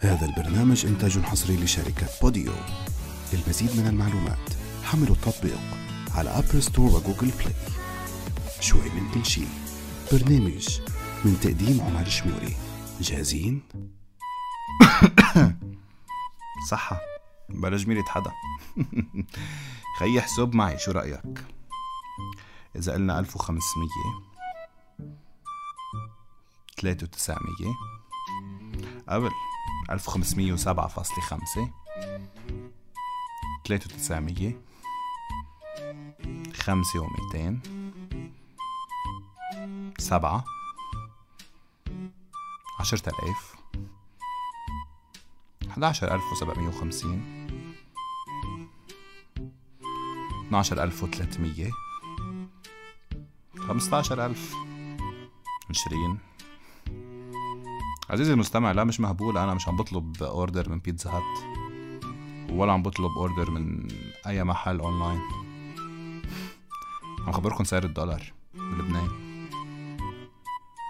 هذا البرنامج إنتاج حصري لشركة بوديو. للمزيد من المعلومات حملوا التطبيق على Apple Store و Google Play شوي من كل شي برنامج من تقديم عمر شموري. جاهزين؟ صحة. بلا جميلة حدا. خيي حساب معي شو رأيك؟ إذا قلنا ألف وخمسمية تلاتة وتسعمية. قبل. ألف وخمسمية وسبعة فاصلة خمسة. وميتين سبعة. عشرة آلاف. حداشر ألف وسبعمية وخمسين. اثناشر ألف ألف. عزيزي المستمع لا مش مهبول. أنا مش عم بطلب order من Pizza Hut ولا عم بطلب order من أي محل أونلاين عم خبركم سعر الدولار بلبنان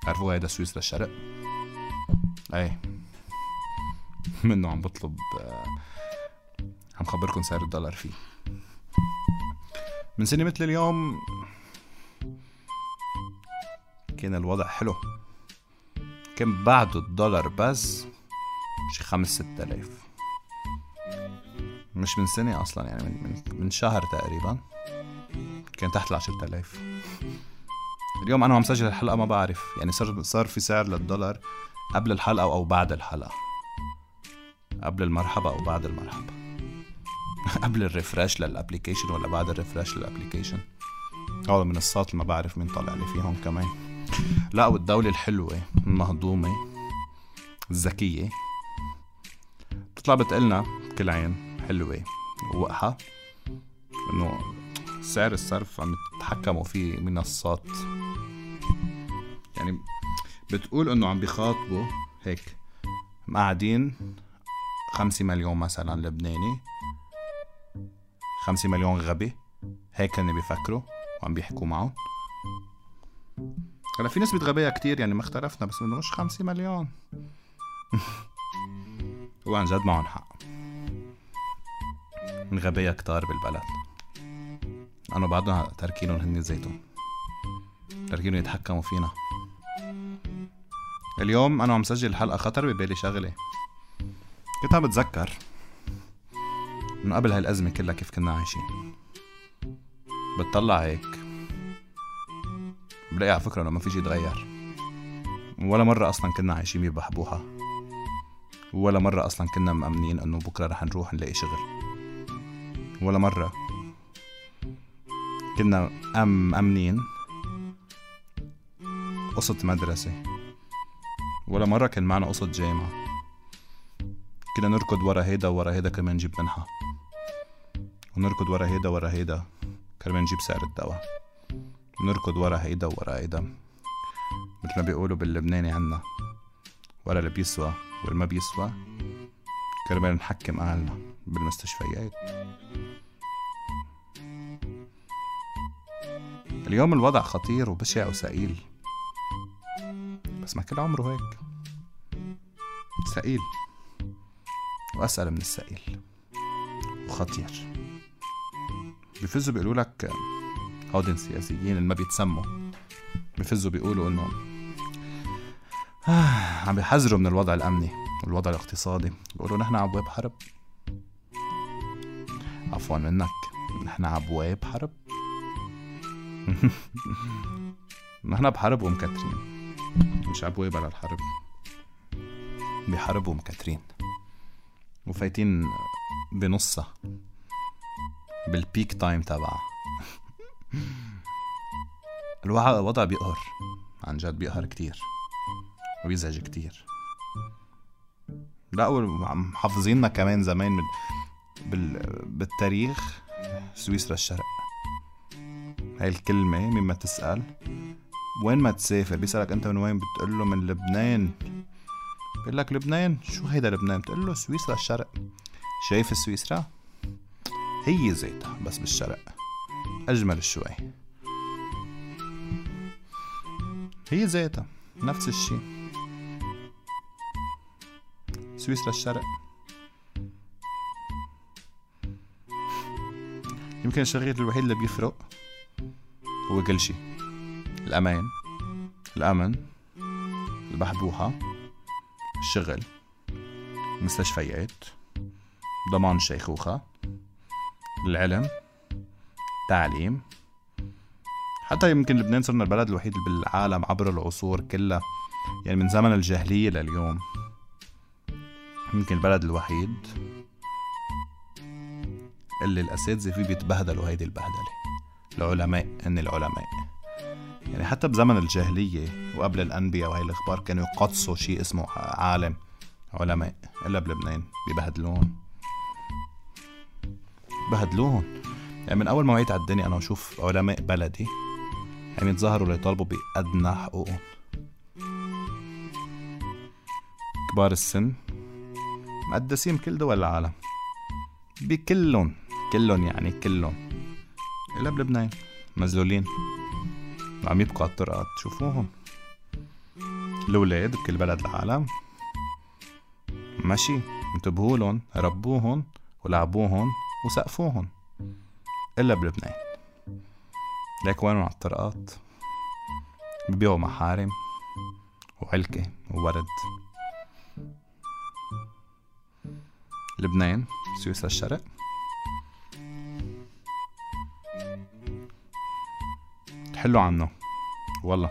تعرفوا هيدا سويسرا الشرق اي منه عم بطلب عم خبركم سعر الدولار فيه. من سنة مثل اليوم كان الوضع حلو. كان بعده الدولار بس شي خمس ست آلاف. مش من سنة أصلا يعني من, من, من شهر تقريبا. كان تحت العشرة آلاف. اليوم أنا عم سجل الحلقة ما بعرف. يعني صار صار في سعر للدولار قبل الحلقة أو بعد الحلقة. قبل المرحبا أو بعد المرحبا قبل الريفرش للأبليكيشن ولا بعد الريفرش للأبليكيشن. هذا المنصات اللي ما بعرف مين طالع لي فيهم كمان. لا والدولة الحلوة المهضومة الذكية. بتطلع بتقلنا كل عين حلوة ووقحة إنه سعر الصرف عم يتحكموا فيه منصات. يعني بتقول إنه عم بيخاطبوا هيك مقعدين خمسة مليون مثلا لبناني خمسة مليون غبي هيك هن بيفكروا وعم بيحكوا معهم. هلا في نسبة غبية كتير يعني ما اختلفنا بس انه مش خمسة مليون. هو عن جد معهم حق. من غبية كتار بالبلد. أنا بعدهم تركينهم هن زيتهم تركينهم يتحكموا فينا. اليوم أنا عم سجل الحلقة خطر ببالي شغلة. كنت عم بتذكر من قبل هالأزمة كلها كيف كنا عايشين. بتطلع هيك. بلاقي على فكرة إنه ما في شي يتغير. ولا مرة أصلا كنا عايشين ببحبوحة ولا مرة أصلا كنا مأمنين إنه بكرة رح نروح نلاقي شغل. ولا مرة كنا أم أمنين قصة مدرسة. ولا مرة كان معنا قصة جامعة. كنا نركض ورا هيدا ورا هيدا كمان نجيب منحة. ونركض ورا هيدا ورا هيدا كرمال نجيب سعر الدواء. ونركض ورا هيدا ورا هيدا. مثل ما بيقولوا باللبناني عنا ورا اللي بيسوى والما بيسوى كرمال نحكم أهلنا بالمستشفيات. اليوم الوضع خطير وبشع وثقيل بس ما كل عمره هيك. ثقيل وأسأل من الثقيل وخطير. بفزوا بيقولوا لك هودن السياسيين اللي ما بيتسموا. بفزوا بيقولوا انه آه عم بيحذروا من الوضع الأمني والوضع الاقتصادي. بيقولوا نحن على ابواب حرب. عفوا منك. نحن على ابواب حرب. نحن بحرب ومكترين مش ابواب على الحرب. بحرب ومكترين وفايتين بنصها. بالبيك تايم تبعها. الوضع بيقهر عن جد بيقهر كتير وبيزعج كتير. لا وعم حافظيننا كمان زمان من بال... بالتاريخ سويسرا الشرق. هاي الكلمة مما تسأل وين ما تسافر بيسألك أنت من وين؟ بتقول له من لبنان. بيقول لك لبنان؟ شو هيدا لبنان؟ بتقول له سويسرا الشرق. شايف سويسرا؟ هي زيتها بس بالشرق أجمل شوي. هي زيتها نفس الشي سويسرا الشرق يمكن الشغير الوحيد اللي بيفرق هو كل شي الأمان الأمن البحبوحة الشغل المستشفيات ضمان الشيخوخة العلم التعليم. حتى يمكن لبنان صرنا البلد الوحيد بالعالم عبر العصور كلها يعني من زمن الجاهلية لليوم يمكن البلد الوحيد اللي الأساتذة فيه بيتبهدلوا هيدي البهدلة العلماء هن العلماء. يعني حتى بزمن الجاهلية وقبل الأنبياء وهي الأخبار كانوا يقدسوا شيء اسمه عالم علماء إلا بلبنان بيبهدلوهم. بهدلوهم. يعني من أول ما وعيت على الدنيا أنا بشوف علماء بلدي عم يتظاهروا ليطالبوا بأدنى حقوقهم. كبار السن مقدسين بكل دول العالم. بكلهم كلهم يعني كلهم. إلا بلبنان مزلولين عم يبقوا على الطرقات تشوفوهم. الأولاد بكل بلد العالم. ماشي انتبهوا لهم ربوهم ولعبوهم وسقفوهم. إلا بلبنان. ليك وينهم على الطرقات؟ ببيعوا محارم وعلكة وورد. لبنان سويسرا الشرق. تحلوا عنه. والله.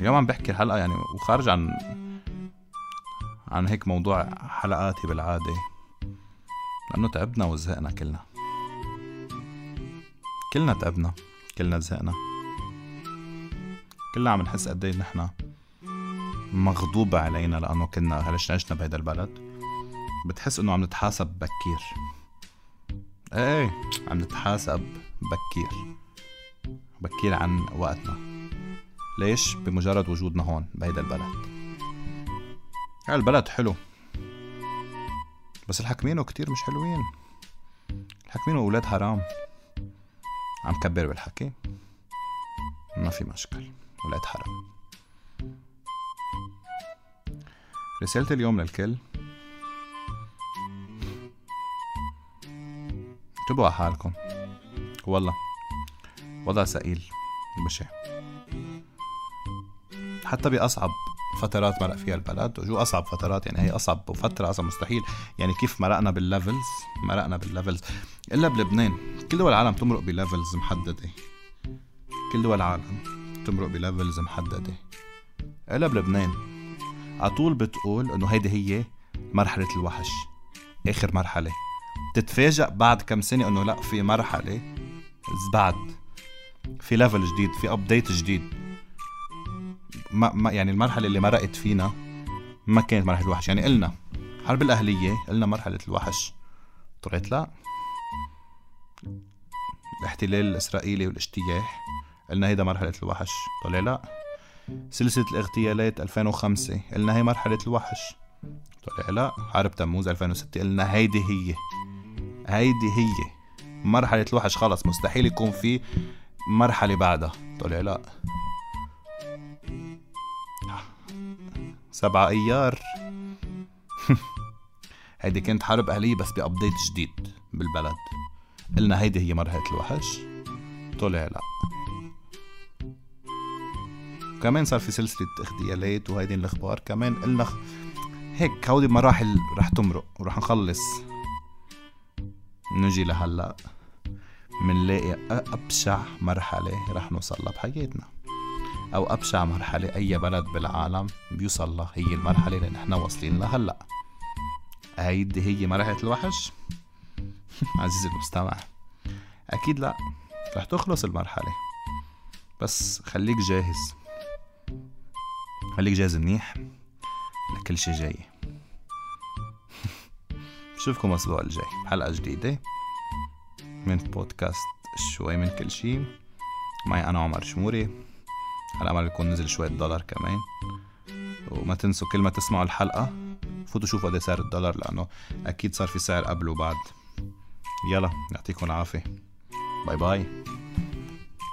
اليوم عم بحكي الحلقة يعني وخارج عن عن هيك موضوع حلقاتي بالعادة. لأنه تعبنا وزهقنا كلنا. كلنا تعبنا كلنا زهقنا. كلنا عم نحس قد إيه نحنا مغضوب علينا لأنه كنا هلش عشنا بهيدا البلد. بتحس إنه عم نتحاسب بكير. إيه عم نتحاسب بكير. بكير عن وقتنا. ليش؟ بمجرد وجودنا هون بهيدا البلد. البلد حلو. بس الحاكمينه كتير مش حلوين. الحاكمينه أولاد حرام. عم كبر بالحكي. ما في مشكل ولاد حرام. رسالة اليوم للكل. انتبهوا على حالكم. والله وضع ثقيل وبشع حتى بأصعب فترات مرق فيها البلد. شو أصعب فترات؟ يعني هي أصعب فترة أصلا مستحيل. يعني كيف مرقنا بال levels؟ مرقنا بال levels. إلا بلبنان. كل دول العالم تمرق ب levels محددة. كل دول العالم تمرق ب levels محددة. إلا بلبنان. على طول بتقول إنه هيدي هي مرحلة الوحش. آخر مرحلة. تتفاجأ بعد كم سنة إنه لأ في مرحلة بعد. في level جديد في update جديد. ما, ما يعني المرحلة اللي مرقت فينا ما كانت مرحلة الوحش. يعني قلنا حرب الأهلية قلنا مرحلة الوحش؟ طلعت لا. الاحتلال الإسرائيلي والاجتياح قلنا هيدا مرحلة الوحش. طلع لا. سلسلة الاغتيالات 2005 قلنا هي مرحلة الوحش. طلع لا. حرب تموز 2006 قلنا هيدي هي. هيدي هي. مرحلة الوحش خلص. مستحيل يكون في مرحلة بعدها. طلع لا. سبعة أيار. هيدي كانت حرب أهلية بس بأبديت جديد بالبلد. قلنا هيدي هي مرحلة الوحش. طلع لا. كمان صار في سلسلة اغتيالات وهيدي الأخبار. كمان قلنا هيك هودي مراحل رح تمرق ورح نخلص. نجي لهلا. منلاقي أبشع مرحلة رح نوصلها بحياتنا أو أبشع مرحلة أي بلد بالعالم بيوصل لها هي المرحلة اللي نحن واصلين لها هلأ. هيدي هي مرحلة الوحش؟ عزيزي المستمع أكيد لا. رح تخلص المرحلة. بس خليك جاهز. خليك جاهز منيح لكل شي جاي. بشوفكم الأسبوع الجاي. حلقة جديدة من بودكاست شوي من كل شي. معي أنا عمر شموري. على أمل يكون نزل شوية دولار كمان. وما تنسوا كل ما تسمعوا الحلقة فوتوا شوفوا قد سعر الدولار لأنه أكيد صار في سعر قبل وبعد. يلا يعطيكم العافية. باي باي.